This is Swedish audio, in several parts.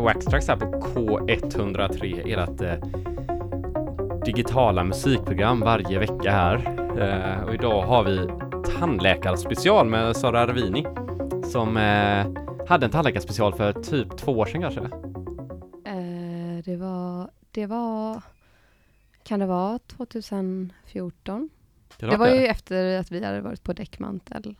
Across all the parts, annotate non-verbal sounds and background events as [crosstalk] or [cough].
Waxtrax här på K103, ert eh, digitala musikprogram varje vecka här. Eh, och idag har vi tandläkarspecial med Sara Arvini som eh, hade en tandläkarspecial för typ två år sedan kanske. Eh, det var, det var, kan det vara 2014? Det, Det var ju efter att vi hade varit på däckmantel.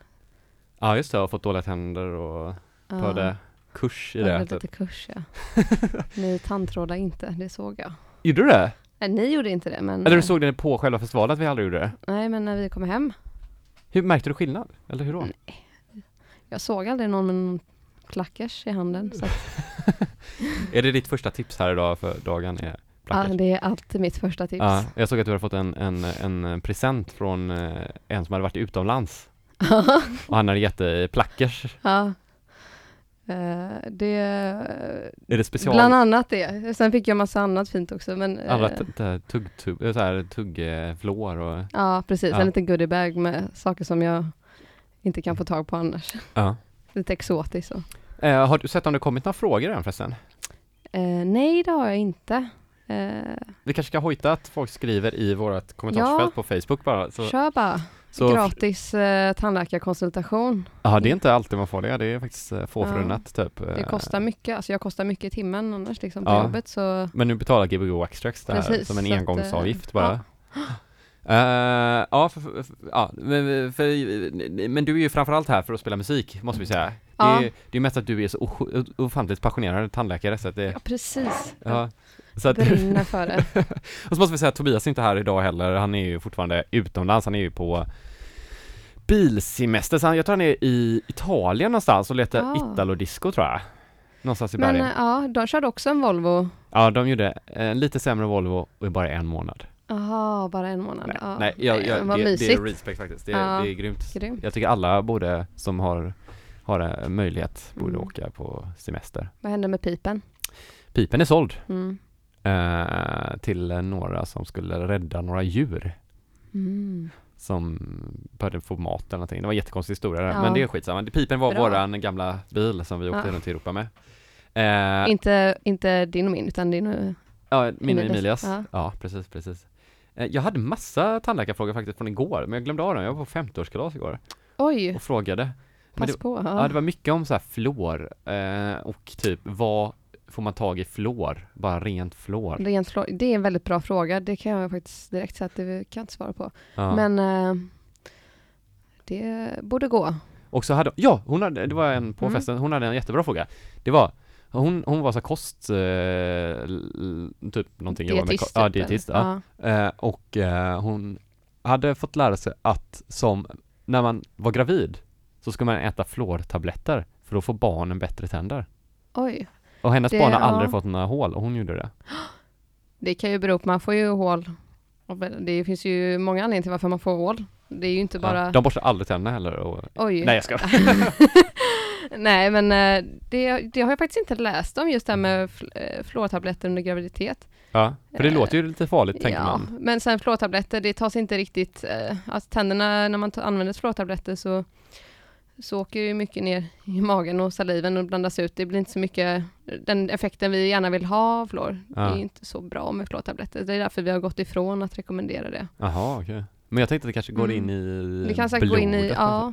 Ja just det, och fått dåliga tänder och Ja, hade kurs i det. Typ. lite kurs ja. [laughs] Ni tandtrådar inte, det såg jag. Gjorde du det? Nej, ni gjorde inte det, men... Eller du såg det på själva festivalen att vi aldrig gjorde det? Nej, men när vi kom hem. Hur märkte du skillnad? Eller hur då? Jag såg aldrig någon med någon klackers i handen. Så att, [laughs] Är det ditt första tips här idag för dagen? Är ja, plackers? det är alltid mitt första tips. Ja, jag såg att du hade fått en, en, en present från eh, en som hade varit utomlands och han hade gett dig plackers. ja. Eh, det... Är det special? Bland annat det. Sen fick jag massa annat fint också, men... eh, Alla t- t- tugg, eh, tuggflår och Ja, precis. Ja. En liten goodiebag med saker som jag inte kan få tag på annars. ja. Lite exotiskt så. Eh, har du sett om det kommit några frågor än förresten? Eh, nej, det har jag inte. Vi kanske ska hojta att folk skriver i vårt kommentarsfält på Facebook bara. Så, kör bara. Så, Gratis eh, tandläkarkonsultation. ja, det är inte alltid man får det. Det är faktiskt eh, få Ja. förunnat typ. Det Eh, kostar mycket. Alltså jag kostar mycket i timmen annars liksom på Ja. jobbet så Men nu betalar Gbg Waxtrax det här Precis, som en så att, engångsavgift eh, bara. [gasps] Eh, ja, för, för, för, ja men, för, men du är ju framförallt här för att spela musik, måste vi säga. Ja. Det, är, det är ju mest att du är så ofantligt passionerad tandläkare så att det, ja, precis. Ja. Så att, brinner för det. [laughs] och så måste vi säga att Tobias är inte här idag heller, han är ju fortfarande utomlands, han är ju på bilsemester, så han, jag tror han är i Italien någonstans och letar Ah. Italo-disco tror jag. Någonstans i Men bergen. eh, ja, de körde också en Volvo. Ja, de gjorde en lite sämre Volvo och i bara en månad. Jaha, bara en månad. Nej, ja. nej jag, jag, Vad det, det är respect faktiskt. Det, är- Ja. det är grymt. Grymt. Jag tycker alla borde, som har, har en möjlighet, borde Mm. åka på semester. Vad hände med pipen? Pipen är såld Mm. Eh, till några som skulle rädda några djur Mm. som började få mat eller någonting. Det var en jättekonstig historia där, Ja. men det är skitsamma. Pipen var Bra. våran gamla bil som vi åkte Ja. runt i Europa med. Eh, Inte, inte din och min, utan din och... ja, min och Emilias. Ja. Ja, precis, precis. Eh, jag hade massa tandläkarfrågor faktiskt från igår, men jag glömde av dem. Jag var på 50-årskalas igår Oj, och frågade. Pass det, på. Ja, det var mycket om så här fluor eh, och typ vad får man tag i fluor? Bara rent fluor. Rent flår, det är en väldigt bra fråga. Det kan jag faktiskt direkt säga att det kan jag inte svara på. Ja. Men eh, det borde gå. Och så hade, ja, hon hade, det var en på Mm. festen, hon hade en jättebra fråga. Det var, hon, hon var så kost, eh, typ någonting var med, Dietist. ja, typ, dietist, eller? ja. Eh, och eh, hon hade fått lära sig att som, när man var gravid så ska man äta fluortabletter för då får barnen bättre tänder. Oj, Och hennes Det- barn har ja. aldrig fått några hål och hon gjorde det. [gasps] det kan ju bero på, man får ju hål. Det finns ju många anledningar till varför man får hål. Det är ju inte bara, Ja, de borstar aldrig tänderna heller och, oj. nej jag ska. [laughs] Nej, men eh, det, det har jag faktiskt inte läst om just det här med eh, fluortabletter under graviditet. Ja, för det Eh, låter ju lite farligt tänker ja, man. men sen fluortabletter, det tas inte riktigt, alltså tänderna, när man använder fluortabletter så, så åker ju mycket ner i magen och saliven och blandas ut. Det blir inte så mycket, den effekten vi gärna vill ha av fluor, det Ja. är inte så bra med fluortabletter. Det är därför vi har gått ifrån att rekommendera det. Jaha, okej. Men jag tänkte att det kanske går Mm. in i Det kan säkert gå in i, blodet ja,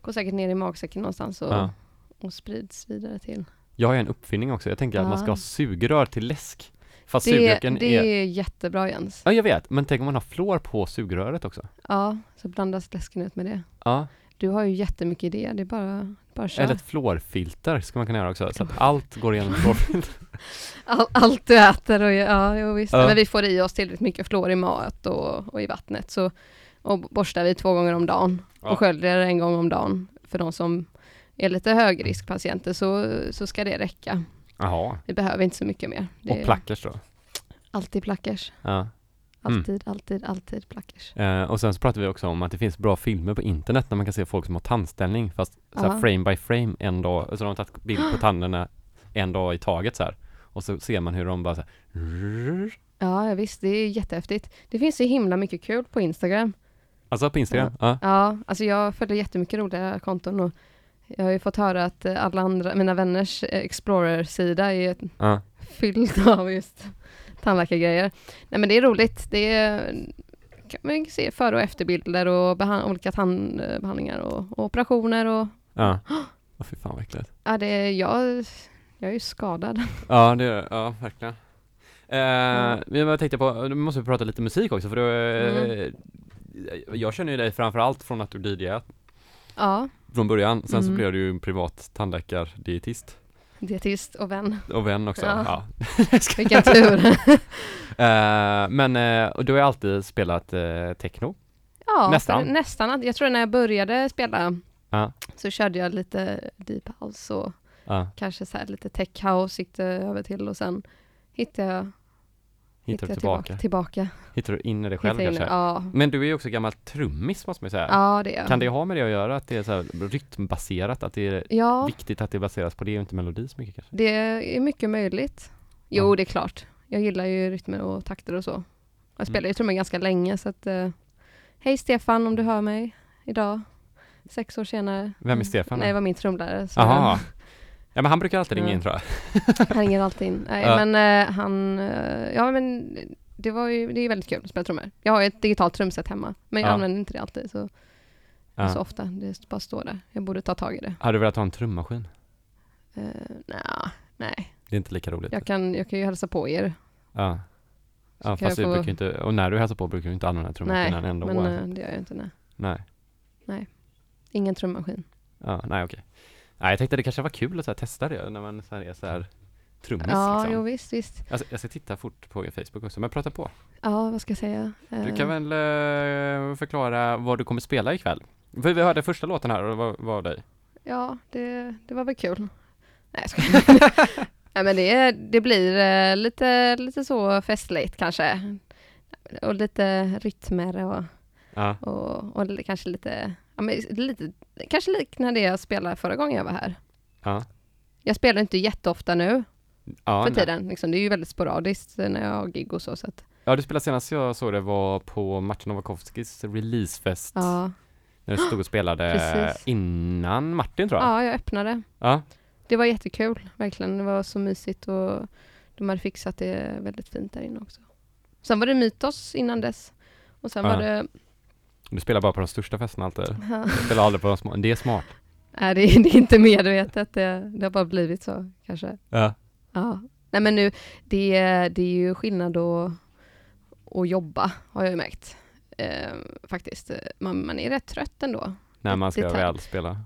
går säkert ner i magsäcken någonstans och, Ja. och sprids vidare till. Jag har en uppfinning också. Jag tänker att man ska Ja. ha sugrör till läsk. Fast Det, surburken det är... är jättebra Jens. Ja, jag vet. Men tänk om man har fluor på sugröret också? Ja, så blandas läsken ut med det. Ja. Du har ju jättemycket idéer, det är bara, bara kör. Eller ett fluorfilter ska man kunna göra också. Så att allt går igenom fluorfilter. [laughs] All, allt du äter och ja, jo, visst. Ja. Men vi får i oss tillräckligt mycket fluor i mat och, och i vattnet. Så, och borstar vi två gånger om dagen Ja. och sköljer en gång om dagen. För de som är lite högriskpatienter så, så ska det räcka. Jaha. Vi behöver inte så mycket mer. Det Och plackers då? Alltid plackers. Ja. Mm. Alltid, alltid, alltid plackers. Eh, och sen så pratar vi också om att det finns bra filmer på internet när man kan se folk som har tandställning fast så här Ja. frame by frame en dag, så de har tagit bild på [gasps] tänderna en dag i taget så här. Och så ser man hur de bara så här, Ja, ja, visst, det är jättehäftigt. Det finns så himla mycket kul på Instagram. Alltså på Instagram? Ja. Ja, alltså jag följer jättemycket roliga konton och Jag har ju fått höra att alla andra, mina vänners Explorer-sida är Ja. fylld av just tandläkargrejer. Nej men det är roligt. Det är, kan man se före och efterbilder och behan- olika tandbehandlingar och, och operationer och Ja. [gasps] Åh fy fan vad äckligt. ja, det är, jag, jag är ju skadad. [laughs] Ja, det är Ja, verkligen. Eh. Men jag tänkte på, nu måste vi prata lite musik också för då, eh, Mm. Jag känner ju dig framförallt från att du DJat Ja, från början, sen så Mm. blev du ju en privat tandläkardietist dietist och vän. och vän också. Ja. Ja. [laughs] Vilken tur. [laughs] Eh, men, och du har alltid spelat eh, techno. Ja, Nästan. för Nästan. Jag tror när jag började spela så körde jag lite deep house och kanske så här lite tech house gick det över till och sen hittade jag, hittar du tillbaka? tillbaka. Hittar du in i dig själv in- kanske? Ja, Men du är ju också gammal trummis måste man ju säga. ja det är. Kan det ha med det att göra? Att det är så rytmbaserat? Att det är Ja, viktigt att det baseras på det och inte melodi så mycket kanske? det är mycket möjligt. Jo, Ja. det är klart. Jag gillar ju rytmer och takter och så. Mm. Jag spelar ju trummor ganska länge så att eh, Hej Stefan om du hör mig idag. Sex år senare. Vem är Stefan? Nej, det var min trumlärare. så Jaha. Ja men han brukar alltid ringa in tror jag. [laughs] Han ringer alltid in. Nej, Ja. men eh, han, eh, ja men det var ju, det är väldigt kul att spela trummor. Jag har ju ett digitalt trumset hemma, men jag Ja. använder inte det alltid så, Ja. så ofta. Det bara står där. Jag borde ta tag i det. Hade du velat ha en trummaskin? Uh, nah, nej, Det är inte lika roligt. jag kan, jag kan ju hälsa på er. Ja. Ja fast jag du få- brukar inte, och när du hälsar på brukar du inte använda Nej, trummaskinen ändå. men alltså. eh, det gör jag inte. Nej. Nej. Ingen trummaskin. Ja, nej okej. Nej jag tänkte det kanske var kul att så här, testa det när man så här, är så här trummis Ja, liksom. jo visst, visst. Jag, ska- jag ska titta fort på Facebook också, men prata på. Ja, vad ska jag säga? Du Eh, kan väl eh, förklara vad du kommer spela ikväll? För vi hörde första låten här och det var, dig. Ja, det, det var väl kul. Nej, jag skojar. [laughs] Nej, men det, det blir eh, lite, lite så festligt kanske. Och lite rytmer och, Ja, och, och kanske lite, ja, men lite, kanske liknande det jag spelade förra gången jag var här. ja. Jag spelar inte jätteofta nu Ja, för nej. tiden. Liksom, det är ju väldigt sporadiskt när jag har gig och så. så att, ja, du spelade senast jag såg det var på Martin Novakovskis releasefest. ja. När du stod och spelade [gasps] Precis. innan Martin tror jag. ja, jag öppnade. Ja. Det var jättekul, verkligen. Det var så mysigt och de hade fixat det väldigt fint där inne också. Sen var det Mytos innan dess. Och sen Ja. var det... Du spelar bara på de största festerna alltid. Ja. Du spelar aldrig på de små. Det är smart. Nej, det är, det är inte medvetet. Det, det har bara blivit så, kanske. Ja. Ja. Nej, men nu, det, är- det är ju skillnad att, att jobba, har jag ju märkt. Eh, faktiskt. Man, man är rätt trött ändå. När man ska väl spela.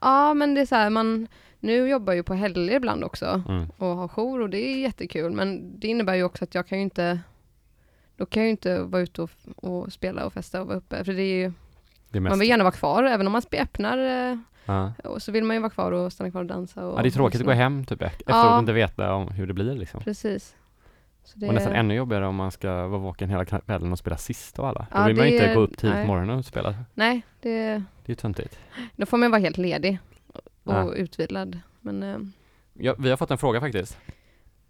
Ja, men det är så här, man... Nu jobbar jag ju på helger ibland också. Mm. och ha jour och det är jättekul men det innebär ju också att jag kan ju inte då kan jag ju inte vara ute och, och spela och festa och vara uppe för det är ju, Det man vill gärna vara kvar även om man öppnar eh, ja. och så vill man ju vara kvar och stanna kvar och dansa och ja, det är tråkigt att gå hem typ efter Ja. att inte veta om hur det blir liksom. Precis. Så det, Och nästan ännu jobbigare om man ska vara vaken hela kvällen och spela sist av alla. Då Ja, vill man ju inte gå upp tidigt på morgonen och spela. Nej, det, Det är ju töntigt. då får man vara helt ledig och Ja. utvilad. Men eh, Ja, vi har fått en fråga faktiskt.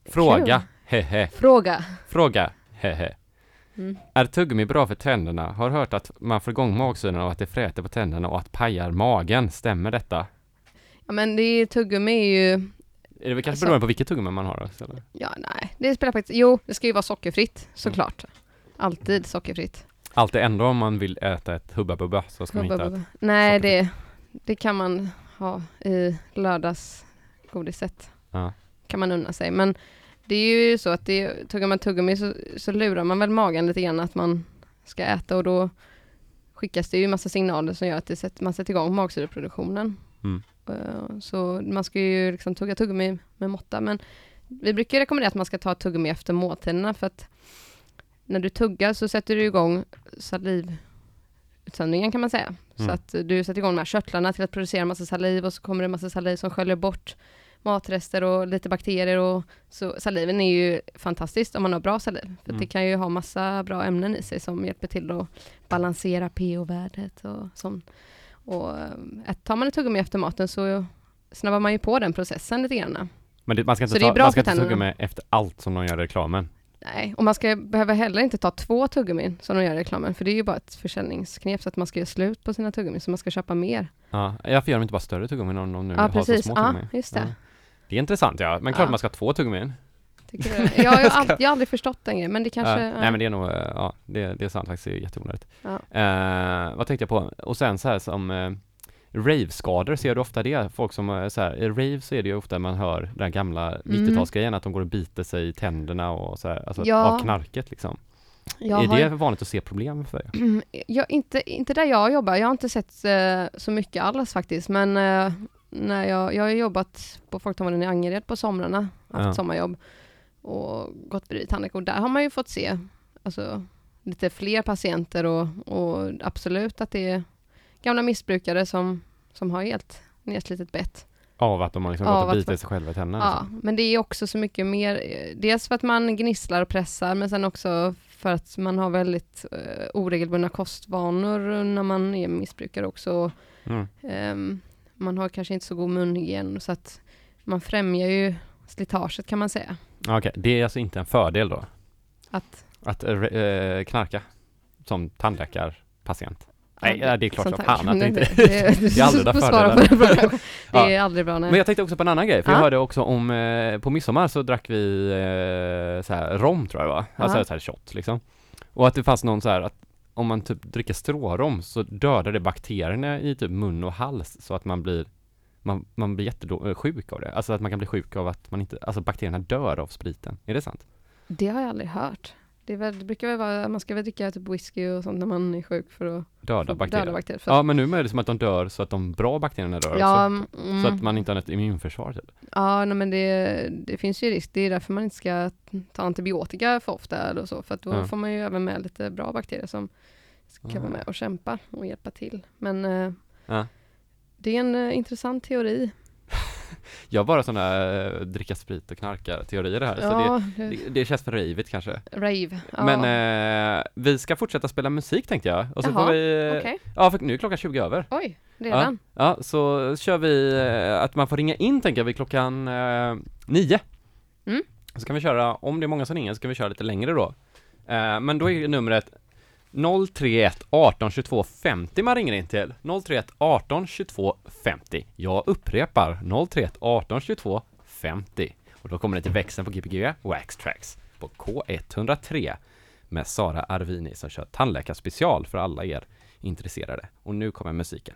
Fråga, hehe. fråga. Fråga, hehe. Mm. Är tuggummi bra för tänderna? Har hört att man får igång magsyren och att det fräter på tänderna och att pajar magen. Stämmer detta? Ja men det är tuggummi är ju, Är det väl kanske Så- beroende på vilket tuggummi man har då? eller? ja nej, det spelar faktiskt, jo det ska ju vara sockerfritt såklart. Alltid sockerfritt. Alltid ändå om man vill äta ett Hubba Bubba så ska man inte Hubba äta. Bubba. Nej, det, det kan man ha i lördagsgodiset. Ja. Kan man unna sig. Men det är ju så att det, tuggar man tuggummi så, så lurar man väl magen lite grann att man ska äta och då skickas det ju massa signaler som gör att det sätter, man sätter igång magsyreproduktionen. Mm. Eh, Så man ska ju liksom tugga tuggummi med måtta. Men vi brukar rekommendera att man ska ta tuggummi efter måltiderna för att när du tuggar så sätter du igång salivutsöndringen kan man säga. Så Mm. att du sätter igång de här körtlarna till att producera massa saliv och så kommer det massa saliv som sköljer bort matrester och lite bakterier och så saliven är ju fantastiskt om man har bra saliv. För Mm. det kan ju ha massa bra ämnen i sig som hjälper till att balansera pH-värdet och sånt. Och eh, tar man ett tuggummi efter maten så snabbar man ju på den processen lite grann. Men det, man ska inte Så ta, man ska inte med efter allt som de gör i reklamen. Nej, och man ska, behöver heller inte ta två tuggummin som de gör i reklamen, för det är ju bara ett försäljningsknep så att man ska göra slut på sina tuggummin, så man ska köpa mer. Ja, varför gör de inte bara större tuggummin om de nu Ja, har precis. så små Ja, tuggummin? just det. Ja. Det är intressant ja, men klart Ja. man ska ha två tuggummin. Du? Jag, har [laughs] all, jag har aldrig förstått den grejen, men det kanske... Ja. Nej men det är nog, eh, ja det, det är sant faktiskt, det är jätteonödigt. Eh, vad tänkte jag på? Och sen så här som eh, Rave-skador, ser du ofta det? Folk som så här, i rave så är det ju ofta man hör den gamla 90-talsgrejen, att de går och biter sig i tänderna och så här, alltså Ja. av knarket liksom. Jag är har- det vanligt att se problem för er? [clears throat] jag, inte, inte där jag jobbar, jag har inte sett så mycket alls faktiskt, men när jag, jag har jobbat på Folktandvården i Angered på somrarna, haft Ja. sommarjobb och gått bredvid tandläkare och där har man ju fått se alltså, lite fler patienter och, och absolut att det är gamla missbrukare som, som har helt nedslitet bett. Av att de har liksom gått och bitit man- sig själva i tänderna? Ja, liksom. men det är också så mycket mer, dels för att man gnisslar och pressar, men sen också för att man har väldigt eh, oregelbundna kostvanor när man är missbrukare också. Mm. Ehm, man har kanske inte så god munhygien, så att man främjar ju slitaget kan man säga. Okej, det är alltså inte en fördel då? Att, Att eh, knarka som tandläkarpatient? Nej, det är klart som fan att det inte [laughs] det- det- [laughs] det är aldrig fördelar. Det [laughs] Ja. är aldrig bra, Men nej. jag tänkte också på en annan grej, för jag Ja. hörde också om, eh, på midsommar så drack vi eh, så här rom tror jag det var, alltså Ja. så här shot liksom. Och att det fanns någon så här att om man typ dricker strårom så dödar det bakterierna i typ mun och hals så att man blir man, man blir jättesjuk eh, av det. Alltså att man kan bli sjuk av att man inte, alltså bakterierna dör av spriten. Är det sant? Det har jag aldrig hört. Det, väl, det brukar väl vara, man ska väl dricka typ whisky och sånt när man är sjuk för att Döda bakterier? döda bakterier. Ja, men nu är det som att de dör så att de bra bakterierna dör ja, också. mm, Så att man inte har ett immunförsvar typ. Ja, nej, men det, det finns ju risk. Det är därför man inte ska ta antibiotika för ofta eller så, för att då Ja. får man ju även med lite bra bakterier som ska Ah. vara med och kämpa och hjälpa till. Men Ja. det är en eh, intressant teori. [laughs] Jag har bara sådana äh, dricka sprit och knarka teorier här. Så det, Ja, det, det, känns för ravigt kanske. rave. Ja, Men eh, vi ska fortsätta spela musik tänkte jag. Och så Jaha, får vi... eh, okej. Ja, för nu är klockan 20 över. Oj, redan? Ja, så kör vi eh, att man får ringa in tänker jag vid klockan eh, nio. Mm. Så kan vi köra, om det är många som ringer så kan vi köra lite längre då. Eh, men då är numret 031 18 22 50 man ringer in till. 031 18 22 50. Jag upprepar 031 18 22 50. Och då kommer ni till växeln på GPG Wax Tracks på K103 med Sara Arvini som kör tandläkarspecial för alla er intresserade. Och nu kommer musiken.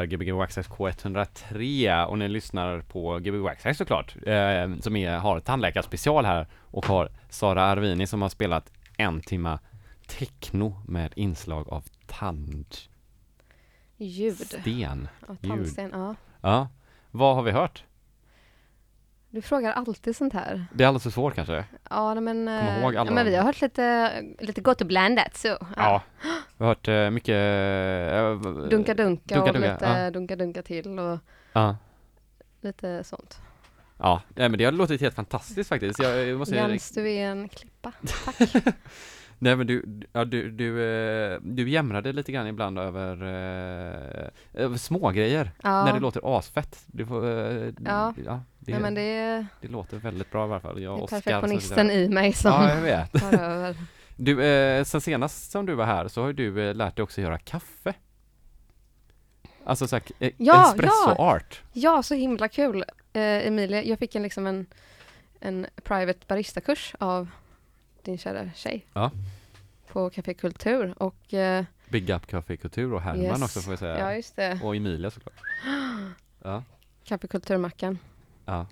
Är Gbg Waxxax K103 och ni lyssnar på Gbg Waxxax såklart, eh, som är, har tandläkarspecial här och har Sara Arvini som har spelat en timma techno med inslag av tandsten. Ljud. Ja, tandsten, ja. Ja, vad har vi hört? Du frågar alltid sånt här. Det är alldeles för svårt kanske? Ja, men, Kom eh, ihåg alla ja, men vi har hört lite, lite gott och blandat så. Ja, vi har hört eh, mycket... eh, Dunka dunka Dunka och dunka, lite ja. dunka dunka till och Ja, lite sånt. ja, men det har låtit helt fantastiskt faktiskt. Jag, jag måste... Jens, du är en klippa. [laughs] Nej men du, ja, du, du, eh, du jämrade lite grann ibland över, eh, över smågrejer Ja, när det låter asfett. Du får, eh, Ja. det, nej, men det är, det låter väldigt bra i alla fall. Jag det är och Oskar perfektionisten i mig som Ja, jag vet. [laughs] tar över. Du, eh, sen senast som du var här så har ju du eh, lärt dig också göra kaffe. Alltså såhär, eh, Ja, espresso art. Ja, så himla kul. Eh, Emilia, jag fick en, liksom en, en private baristakurs av din kära tjej. Ja. På Café Kultur och eh, Big Up Café Kultur och Herman Yes. också får jag säga. ja, just det. Och Emilia såklart. [gasps] Ja, Café Kulturmackan. ja,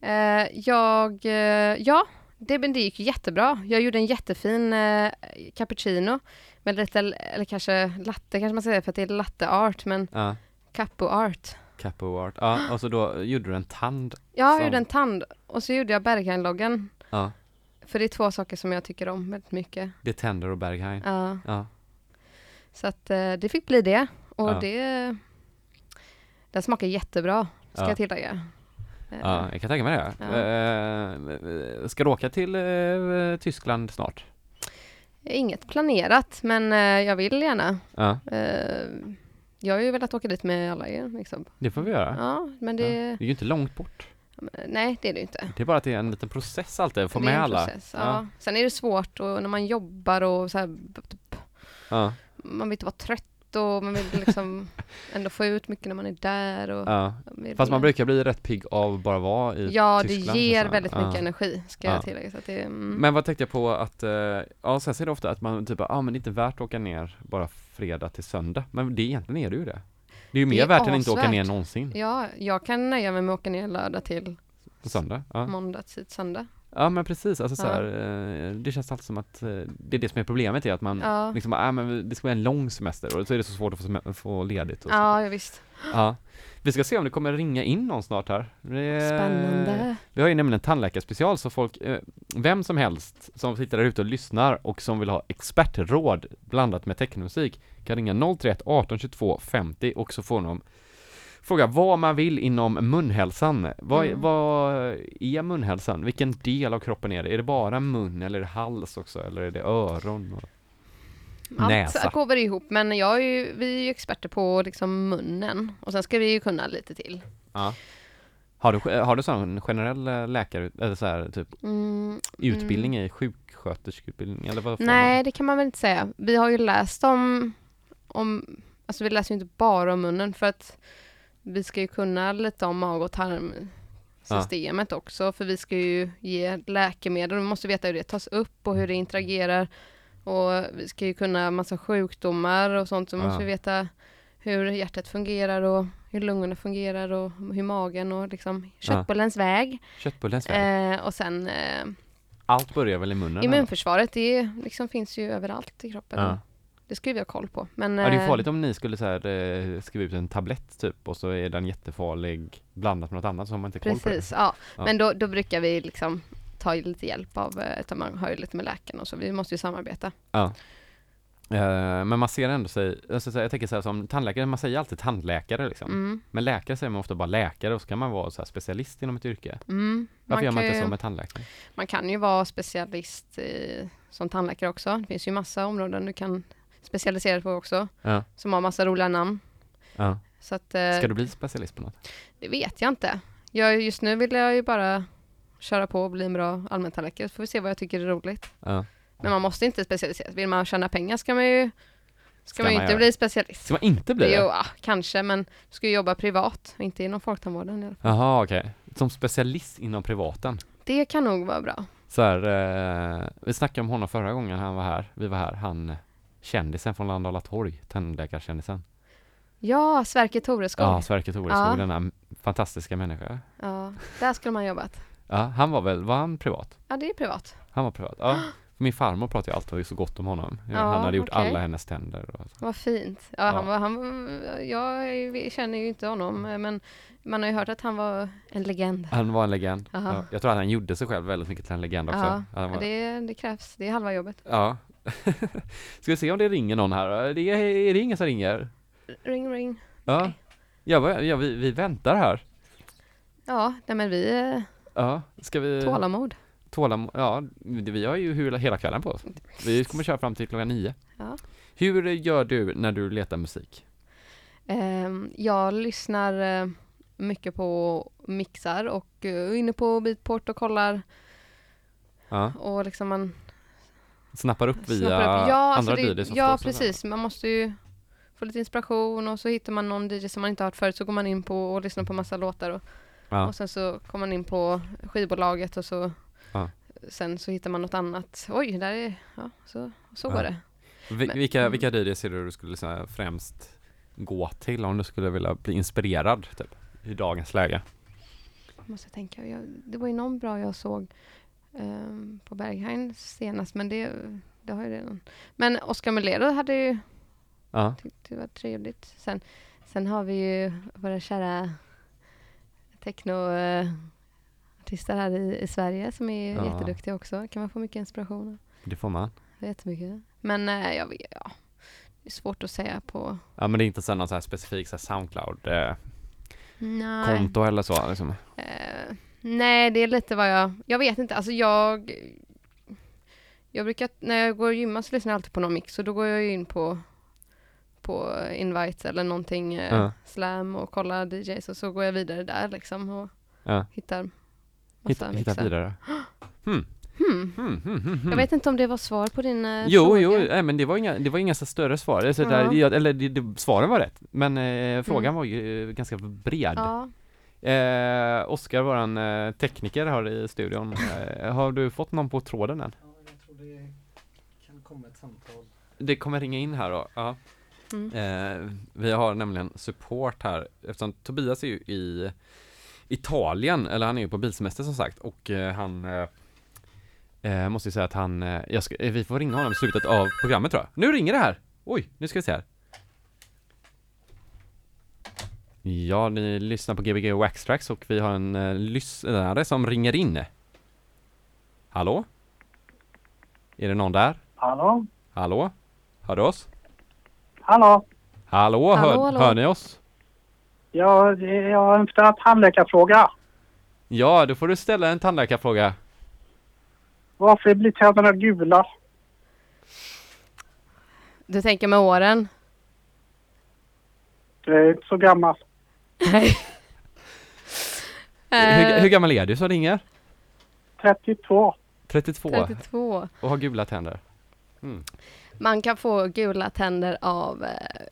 Eh, jag, eh, ja, det, men det gick ju jättebra. Jag gjorde en jättefin eh, cappuccino med lite, eller kanske latte kanske man säger för att det är latte art, men ja. capo art. Capo art. Ja, och så då gjorde du en tand. Ja, jag Som- gjorde en tand och så gjorde jag Berghain-loggan. Ja, För det är två saker som jag tycker om väldigt mycket. det är Tender och Berghain. Ja, Ja, så att eh, det fick bli det. Och Ja. det, den smakar jättebra, ska Ja. jag tillägga. Ja, jag kan tänka mig det. Ja. Eh, ska du åka till eh, Tyskland snart? Inget planerat, men eh, jag vill gärna. Ja, jag har ju velat åka dit med alla er. Liksom. det får vi göra. Ja, men det... Det är ju inte långt bort. Nej, det är det inte. Det är bara att det är en liten process alltid att få med alla. process, Ja. Ja. Sen är det svårt och när man jobbar och så här, typ, Ja, man vill inte vara trött och man vill liksom [laughs] ändå få ut mycket när man är där. Och ja. Fast man brukar bli rätt pigg av bara vara i Ja, Tyskland. det ger väldigt Ja. mycket energi, ska Ja. jag tillägga. Så att det, mm. Men vad tänkte jag på att, eh, ja sen ser det ofta att man typ, ja ah, men det är inte värt att åka ner bara fredag till söndag. Men det egentligen är det ju det. Det är ju mer är värt än att inte åka ner någonsin Ja, jag kan nöja mig med att åka ner lördag till på söndag. Ja, måndag till söndag. Ja men precis, alltså så här, eh, det känns alltid som att eh, det är det som är problemet är att man Ja, liksom, ah, men det ska vara en lång semester och så är det så svårt att få, ledigt. Och så. ja, ja visst. Ja. Vi ska se om det kommer ringa in någon snart här. Det- Spännande. Vi har ju nämligen en tandläkarspecial så folk, eh, vem som helst som sitter där ute och lyssnar och som vill ha expertråd blandat med technomusik kan ringa 031 18 22 50 och så får de fråga vad man vill inom munhälsan. Vad, Mm. vad är munhälsan? Vilken del av kroppen är det? Är det bara mun eller är det hals också eller är det öron? Och... Allt Näsa. går väl ihop, men jag är ju, vi är ju experter på liksom munnen. Och sen ska vi ju kunna lite till. Ja. Har du, har du sån generell eh, läkare, eller så här, typ Mm, utbildning i sjuksköterskeutbildning eller vad Nej, man? det kan man väl inte säga. Vi har ju läst om, om, alltså vi läser ju inte bara om munnen för att vi ska ju kunna lite om mag och tarmsystemet också för vi ska ju ge läkemedel och vi måste veta hur det tas upp och hur det interagerar och vi ska ju kunna massa sjukdomar och sånt så Ja. måste vi veta hur hjärtat fungerar och hur lungorna fungerar och hur magen och liksom köttbullens väg. Köttbullens väg. Eh, och sen eh, Allt börjar väl i munnen? eller? Immunförsvaret, det liksom finns ju överallt i kroppen. Ja. Det ska vi ha koll på. Men, Ja, det är eh, farligt om ni skulle så här, eh, skriva ut en tablett typ och så är den jättefarlig blandat med något annat så har man inte koll på Precis, ja. Ja. Men då, då brukar vi liksom ta lite hjälp av, eh, utan man har ju lite med läkaren och så. Vi måste ju samarbeta. det. Eh, men man ser ändå sig, alltså, jag tänker så här som tandläkare, man säger alltid tandläkare liksom. Mm. Men läkare säger man ofta bara läkare och så kan man vara så specialist inom ett yrke. Mm. Varför gör man inte så med tandläkare? man kan ju vara specialist i, som tandläkare också. Det finns ju massa områden du kan specialisera dig på också. Ja. Som har massa roliga namn. Ja. Så att, eh, Ska du bli specialist på något? det vet jag inte. Jag, just nu vill jag ju bara köra på och bli en bra allmäntandläkare. Så får vi se vad jag tycker är roligt. Ja. Men man måste inte specialisera. Vill man tjäna pengar ska man ju ska, Ska man ju inte göra. bli specialist. Ska man inte bli Jo, det? ja, kanske, men du ska ju jobba privat inte inom folktandvården. Jaha, okej. Som specialist inom privaten? Det kan nog vara bra. Så här, eh, vi snackade om honom förra gången han var här, vi var här, han kändisen från Landala torg, tandläkarkändisen. Ja, Sverker Toreskog. Ja, Sverker Toreskog, Ja. denna fantastiska människa. Ja, där skulle man jobbat. Ja, han var väl, var han privat? Ja, det är privat. Han var privat, ja. Min farmor pratade ju alltid så gott om honom. Ja, han hade gjort okej. alla hennes tänder och så. Vad fint. Ja, Ja. Han var, han, jag känner ju inte honom, eh, men man har ju hört att han var en legend. Han var en legend. Ja, jag tror att han gjorde sig själv väldigt mycket till en legend också. Ja, var, det, det krävs. Det är halva jobbet. ja. [laughs] Ska vi se om det ringer någon här? Det är, är det ingen som ringer? Ring, ring. Ja, ja, ja vi, vi väntar här. Ja, nej men vi är Ja, ska vi... tålamod. Tålam, ja, vi har ju hela, hela kvällen på oss. Vi kommer köra fram till klockan nio. Ja. Hur gör du när du letar musik? Ehm, jag lyssnar eh, mycket på mixar och eh, är inne på Beatport och kollar Ja, och liksom man snappar upp via snappar upp. Ja, alltså andra det, DJs Ja, precis. Man måste ju få lite inspiration och så hittar man någon DJ som man inte har hört förut så går man in på och lyssnar på massa låtar och, Ja, och sen så kommer man in på skivbolaget och så Ja. sen så hittar man något annat. Oj, där är, ja, så, så Ja. går det. Vi- men- vilka, mm. vilka DJs är det du skulle säga, främst gå till om du skulle vilja bli inspirerad typ, i dagens läge? Måste tänka. Jag, det var ju någon bra jag såg ehm, på Berghain senast, men det, det har jag redan. Men Oscar Melero hade ju Ja, tyckt det var trevligt. Sen, sen har vi ju våra kära technoartister här i, i Sverige som är Ja. jätteduktiga också. kan man få mycket inspiration det får man. Jättemycket. Men eh, jag vet, ja, det är svårt att säga på... Ja men det är inte så någon så här specifik så här Soundcloud-konto Nej. eller så liksom. Eh, nej, det är lite vad jag... Jag vet inte. Alltså jag... Jag brukar... När jag går och gymmar så lyssnar jag alltid på någon mix och då går jag in på på invites eller någonting, eh, Ja. slam och kollar DJs och så går jag vidare där liksom och Ja, hittar massa hitta, hitta mixar. vidare. Hmm. Hmm. Hmm, hmm, hmm, hmm. Jag vet inte om det var svar på din eh, Jo, fråga. jo, nej, men det var inga, det var inga så större svar. Så Ja. där, eller det, det, svaren var rätt, men eh, frågan var ju eh, ganska bred. Eh, Oskar, våran eh, tekniker här i studion, eh, har du fått någon på tråden än? Ja, jag tror det kan komma ett samtal. Det kommer ringa in här då. Ja. Mm. Eh, vi har nämligen support här, eftersom Tobias är ju i Italien, eller han är ju på bilsemester som sagt, och eh, han eh, eh, måste ju säga att han, eh, jag ska, eh, vi får ringa honom i slutet av programmet tror jag. Nu ringer det här! Oj, nu ska vi se här. Ja, ni lyssnar på Gbg Waxtrax och vi har en eh, lyssnare som ringer in. Hallå? Är det någon där? Hallå? Hallå? Hör du oss? Hallå? Hallå, hör, Hallå, hallå. hör ni oss? Ja, det- jag har en tandläkarfråga. Ja, då får du ställa en tandläkarfråga. Varför blir tänderna gula? Du tänker med åren? Jag är inte så gammal. Nej. Hur, Eh, hur gammal är du som ringer? 32. 32 32. och har gula tänder. Mm. Man kan få gula tänder av eh,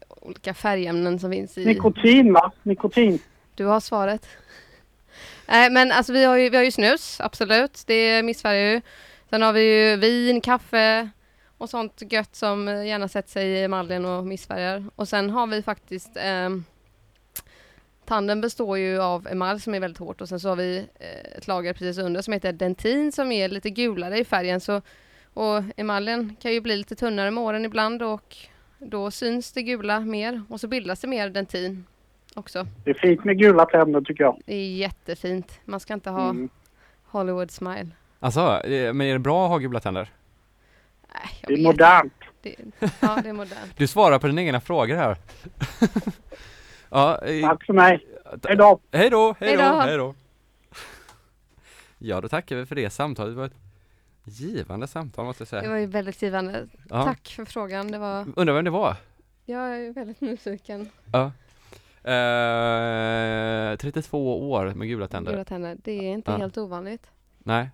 olika färgämnen som finns i... Nikotin va? Nikotin. Du har svaret. Nej men alltså vi har ju, vi har ju snus, absolut. Det missfärgar ju. Sen har vi ju vin, kaffe och sånt gött som eh, gärna sätter sig i emaljen och missfärgar. Och sen har vi faktiskt ehm, Tanden består ju av emalj som är väldigt hårt och sen så har vi eh, ett lager precis under som heter dentin som är lite gulare i färgen. Så, och emaljen kan ju bli lite tunnare med åren ibland och då syns det gula mer och så bildas det mer dentin också. Det är fint med gula tänder tycker jag. Det är jättefint. Man ska inte ha Mm. Hollywood smile. Alltså, eh, men är det bra att ha gula tänder? Nej, jag Det är vet modernt. Det, ja, det är modernt. [laughs] Du svarar på dina egna frågor här. [laughs] ja, eh, Tack för mig. Hej då. Hej då, hej då, Hej då. hej [laughs] då. Ja, då tackar vi för det samtalet. Det var ett givande samtal måste jag Det säga. var ju väldigt givande. Ja. Tack för frågan. Det var, Undrar vem det var? jag är väldigt nyfiken. Ja. Eh, 32 år med gula tänder. Gula tänder. Det är inte Ja. helt ovanligt. Nej.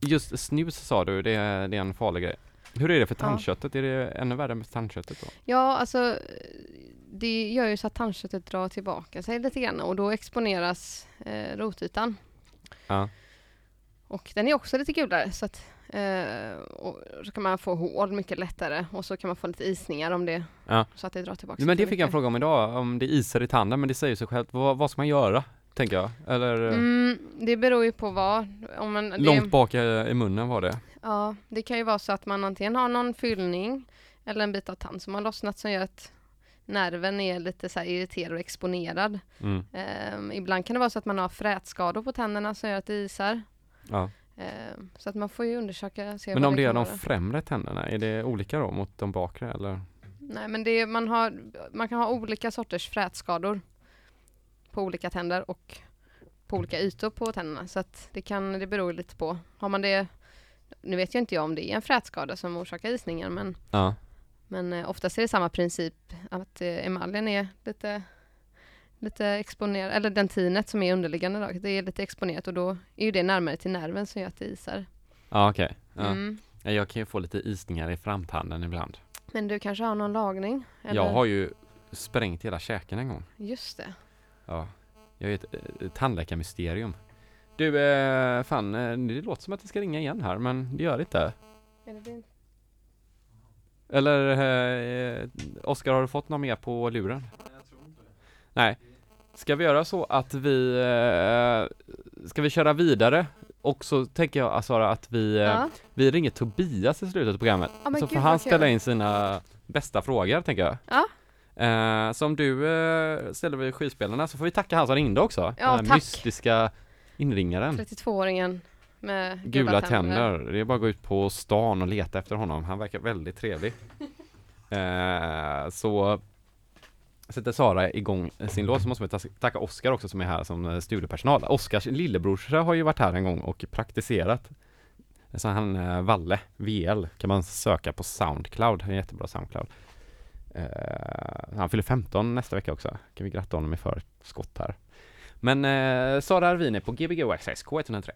Just snus sa du, det är, det är en farlig grej. Hur är det för Ja. tandköttet? Är det ännu värre med tandköttet då? Ja, alltså det gör ju så att tandköttet drar tillbaka sig lite grann och då exponeras eh, rotytan. Ja. Och den är också lite gulare så att Eh, och så kan man få hål mycket lättare och så kan man få lite isningar om det. Ja. Så att det drar tillbaka. Men det fick jag en mycket. fråga om idag, om det isar i tanden, men det säger sig självt. Vad, vad ska man göra? Tänker jag. Eller Mm, det beror ju på vad. Om man, det, långt bak i munnen var det. Ja, det kan ju vara så att man antingen har någon fyllning eller en bit av tand som har lossnat som gör att nerven är lite så irriterad och exponerad. Mm. Ehm, ibland kan det vara så att man har frätskador på tänderna som gör att det isar. Ja. Ehm, så att man får ju undersöka, se Men om det är kan de vara. främre tänderna, är det olika då mot de bakre eller? Nej, men det är, man, har, man kan ha olika sorters frätskador på olika tänder och på olika ytor på tänderna. Så att det, kan, det beror lite på. Har man det, nu vet ju inte jag om det är en frätskada som orsakar isningen, men, Ja. men eh, oftast är det samma princip att eh, emaljen är lite, lite exponerad, eller dentinet som är underliggande då, det är lite exponerat och då är ju det närmare till nerven som gör att det isar. Ja okej. Ja. Mm. Ja, Jag kan ju få lite isningar i framtanden ibland. Men du kanske har någon lagning? Jag har ju sprängt hela käken en gång. Just det. Ja. Jag är ett, ett tandläkarmysterium. Du, eh, fan, eh, det låter som att det ska ringa igen här, men det gör det inte. Är det din? Eller, eh, Oskar, har du fått något mer på luren? Jag tror inte det. Nej. Ska vi göra så att vi, eh, ska vi köra vidare? Och så tänker jag Asara att vi, eh, Ja. vi ringer Tobias i slutet av programmet. Men så gud, får han ställa in sina bästa frågor, tänker jag. Ja. Eh, så om du eh, ställer vid skivspelarna så får vi tacka han som ringde också. Ja, Den här tack. mystiska inringaren. 32-åringen med Gula tänder. Det är bara att gå ut på stan och leta efter honom. Han verkar väldigt trevlig. [laughs] eh, så sätter Sara igång sin låt så måste vi ta- tacka Oskar också som är här som eh, studiepersonal. Oskars lillebrorsa har ju varit här en gång och praktiserat. Så han, eh, Valle, VL, kan man söka på Soundcloud, en jättebra Soundcloud. Eh, han fyller 15 nästa vecka också, kan vi gratta honom i förskott här. Men eh, Sara Arvin är på Gbg Access K103.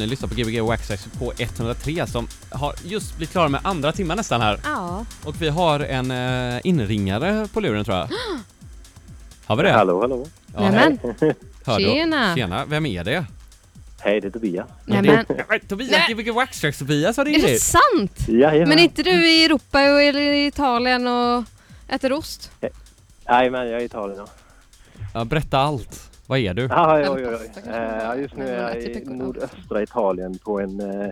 Ni lyssnar på Gbg Waxax på 103 som har just blivit klara med andra timmen nästan här. Ja. Och vi har en uh, inringare på luren tror jag. [gasps] Har vi det? Hallå, hallå. Ja, Nämen, [laughs] hör du? tjena. Tjena, vem är det? Hej, det är Tobias. nämen. [laughs] Nej, Tobias, Nej. Gbg Waxax Tobias har Är ringt det hit. sant? Jajamän. Men är inte du i Europa eller i Italien och äter ost? Jajamän, jag är i Italien. Ja, Ja, berätta allt. Vad är du? ah, oj, oj, oj. Eh, ja, just nu är jag i typ nordöstra Italien på en, eh,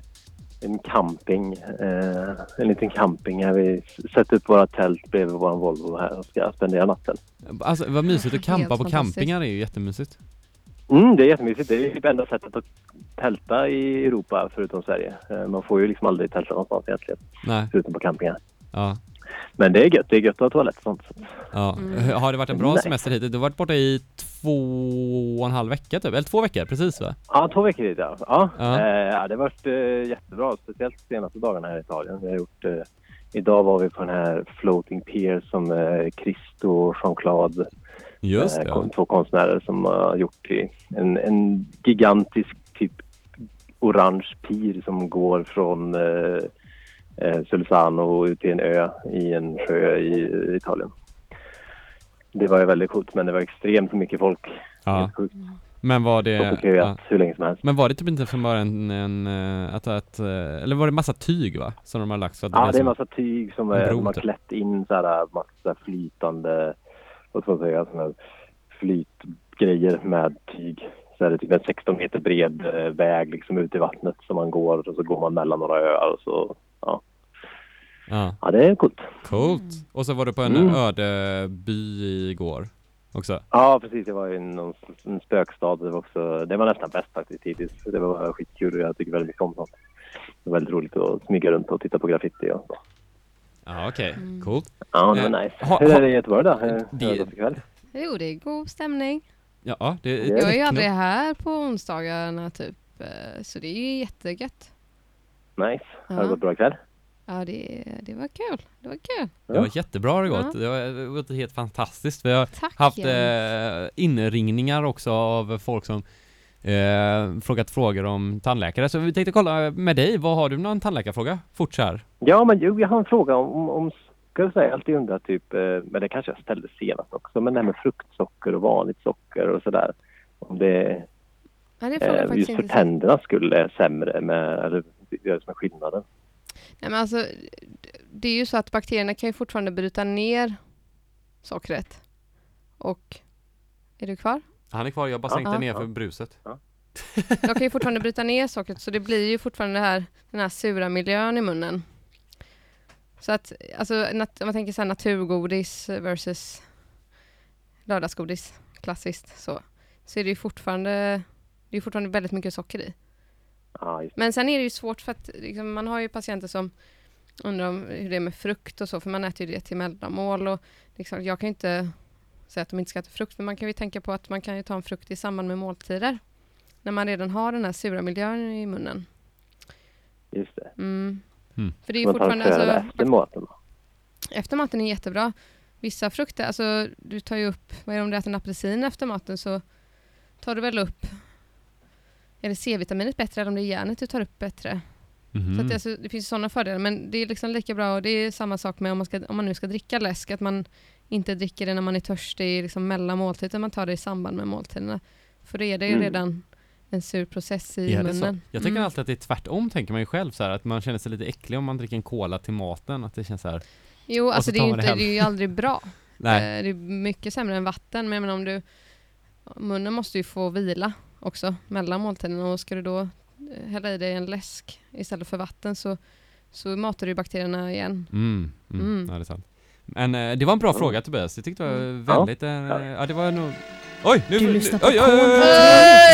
en camping. Eh, en liten camping här vi sätter upp våra tält bredvid vår Volvo här och ska spendera natten. Alltså vad mysigt att campa på campingar är ju jättemysigt. Mm, det är jättemysigt. Det är typ enda sättet att tälta i Europa förutom Sverige. Eh, man får ju liksom aldrig tälta någonstans egentligen, Nej, förutom på campingar. ja. Men det är gött. Det är gött att ha toalett och sånt. Ja. Mm. Har det varit en bra Nej. semester hittills? Du har varit borta i två och en halv vecka typ, eller två veckor precis va? Ja, två veckor dit ja. Ja, Ja. Eh, ja det har varit eh, jättebra. Speciellt de senaste dagarna här i Italien. Vi har gjort, eh, idag var vi på den här Floating Pier som eh, Christo och Jean-Claude, Just eh, det. kon- två konstnärer som har gjort en, en gigantisk typ orange pir som går från eh, eh, Sulzano ut till en ö i en sjö i, i Italien. Det var ju väldigt coolt men det var extremt mycket folk. Ja. Men var De det... Ja. hur länge som helst. Men var det typ inte från början en, en eh, att, att, eh, eller var det massa tyg va? Som de har lagt så att Ja, det är en som- massa tyg som är, de har typ. klätt in så här massa flytande, vad ska man säga, såna här flytgrejer med tyg. Så är det typ en 16 meter bred väg liksom ut i vattnet som man går och så går man mellan några öar och så, ja. Ja, Ja, det är coolt. coolt. Och så var du på en Mm. öde by igår också. Ja, precis. Jag var i någon, en spökstad. Det var, också, det var nästan bäst faktiskt hittills. Det var skitkul och jag tycker väldigt mycket om sånt. Det var väldigt roligt att smyga runt och titta på graffiti och så. Ja, okej. Mm. Coolt. Ja, det Eh, var nice. ha- Hur är det i Göteborg då? Hur är det? Jo, det är god stämning. Ja, det är Jag är ju aldrig här på onsdagarna typ, eh, så det är ju jättegött. Nice. Har det gått bra ikväll? Ja, det, det var kul. Det var kul. Det var jättebra har det gått. Det har det har gått helt fantastiskt. Vi har Tack. haft eh, inringningar också av folk som eh, frågat frågor om tandläkare. Så vi tänkte kolla med dig, vad har du någon tandläkarfråga? Fort så här. Ja, men jo, jag har en fråga om, om ska jag säga, alltid undrat typ, eh, men det kanske jag ställde senast också, men det här med fruktsocker och vanligt socker och sådär. Om det ja, det eh, just för inte säga. tändernas skull är sämre med, eller det som är skillnaden. Nej, men alltså, det är ju så att bakterierna kan ju fortfarande bryta ner sockret. Och, är du kvar? Han är kvar, jag bara Ja. sänkte Ja. ner för bruset. [laughs] De kan ju fortfarande bryta ner sockret så det blir ju fortfarande det här, den här sura miljön i munnen. Så att, alltså nat- om man tänker så här naturgodis versus lördagsgodis, klassiskt så, så är det ju fortfarande, det är fortfarande väldigt mycket socker i. Ja, Men sen är det ju svårt för att liksom, man har ju patienter som undrar om hur det är med frukt och så, för man äter ju det till mellanmål och liksom, jag kan ju inte säga att de inte ska äta frukt, men man kan ju tänka på att man kan ju ta en frukt i samband med måltider. När man redan har den här sura miljön i munnen. Just det. Mm. Mm. För det är ju Man fortfarande, alltså, efter maten. efter maten är jättebra. Vissa frukter, alltså du tar ju upp, vad är det om du äter en apelsin efter maten så tar du väl upp, är det C-vitaminet bättre eller om det är järnet du tar upp bättre? Så Mhm. att det, alltså, det finns sådana fördelar, men det är liksom lika bra och det är samma sak med om man, ska, om man nu ska dricka läsk, att man inte dricker det när man är törstig liksom mellan måltider, utan man tar det i samband med måltiderna. För då är det ju Mm. redan en sur process i det så? munnen. Jag tycker Mm. alltid att det är tvärtom tänker man ju själv så här, att man känner sig lite äcklig om man dricker en cola till maten, att det känns så här. Jo, alltså så det är, det inte, hem. det är ju aldrig bra. [laughs] Nej. Eh, Det är mycket sämre än vatten, men jag menar om du... Munnen måste ju få vila också mellan måltiderna och ska du då eh, hälla i dig en läsk istället för vatten så, så matar du bakterierna igen. Mm, mm, Mm. Ja, det är sant. Men eh, det var en bra Mm. fråga Tobias, jag tyckte det var Mm. väldigt, eh, ja. det var nog Oj! Nu, Du lyssnar på oj, oj, oj, oj, oj, K103.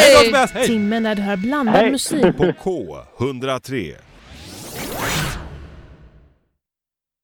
Hej då Tobias, hej! Timmen när du hör blandad Hej. musik. På K103.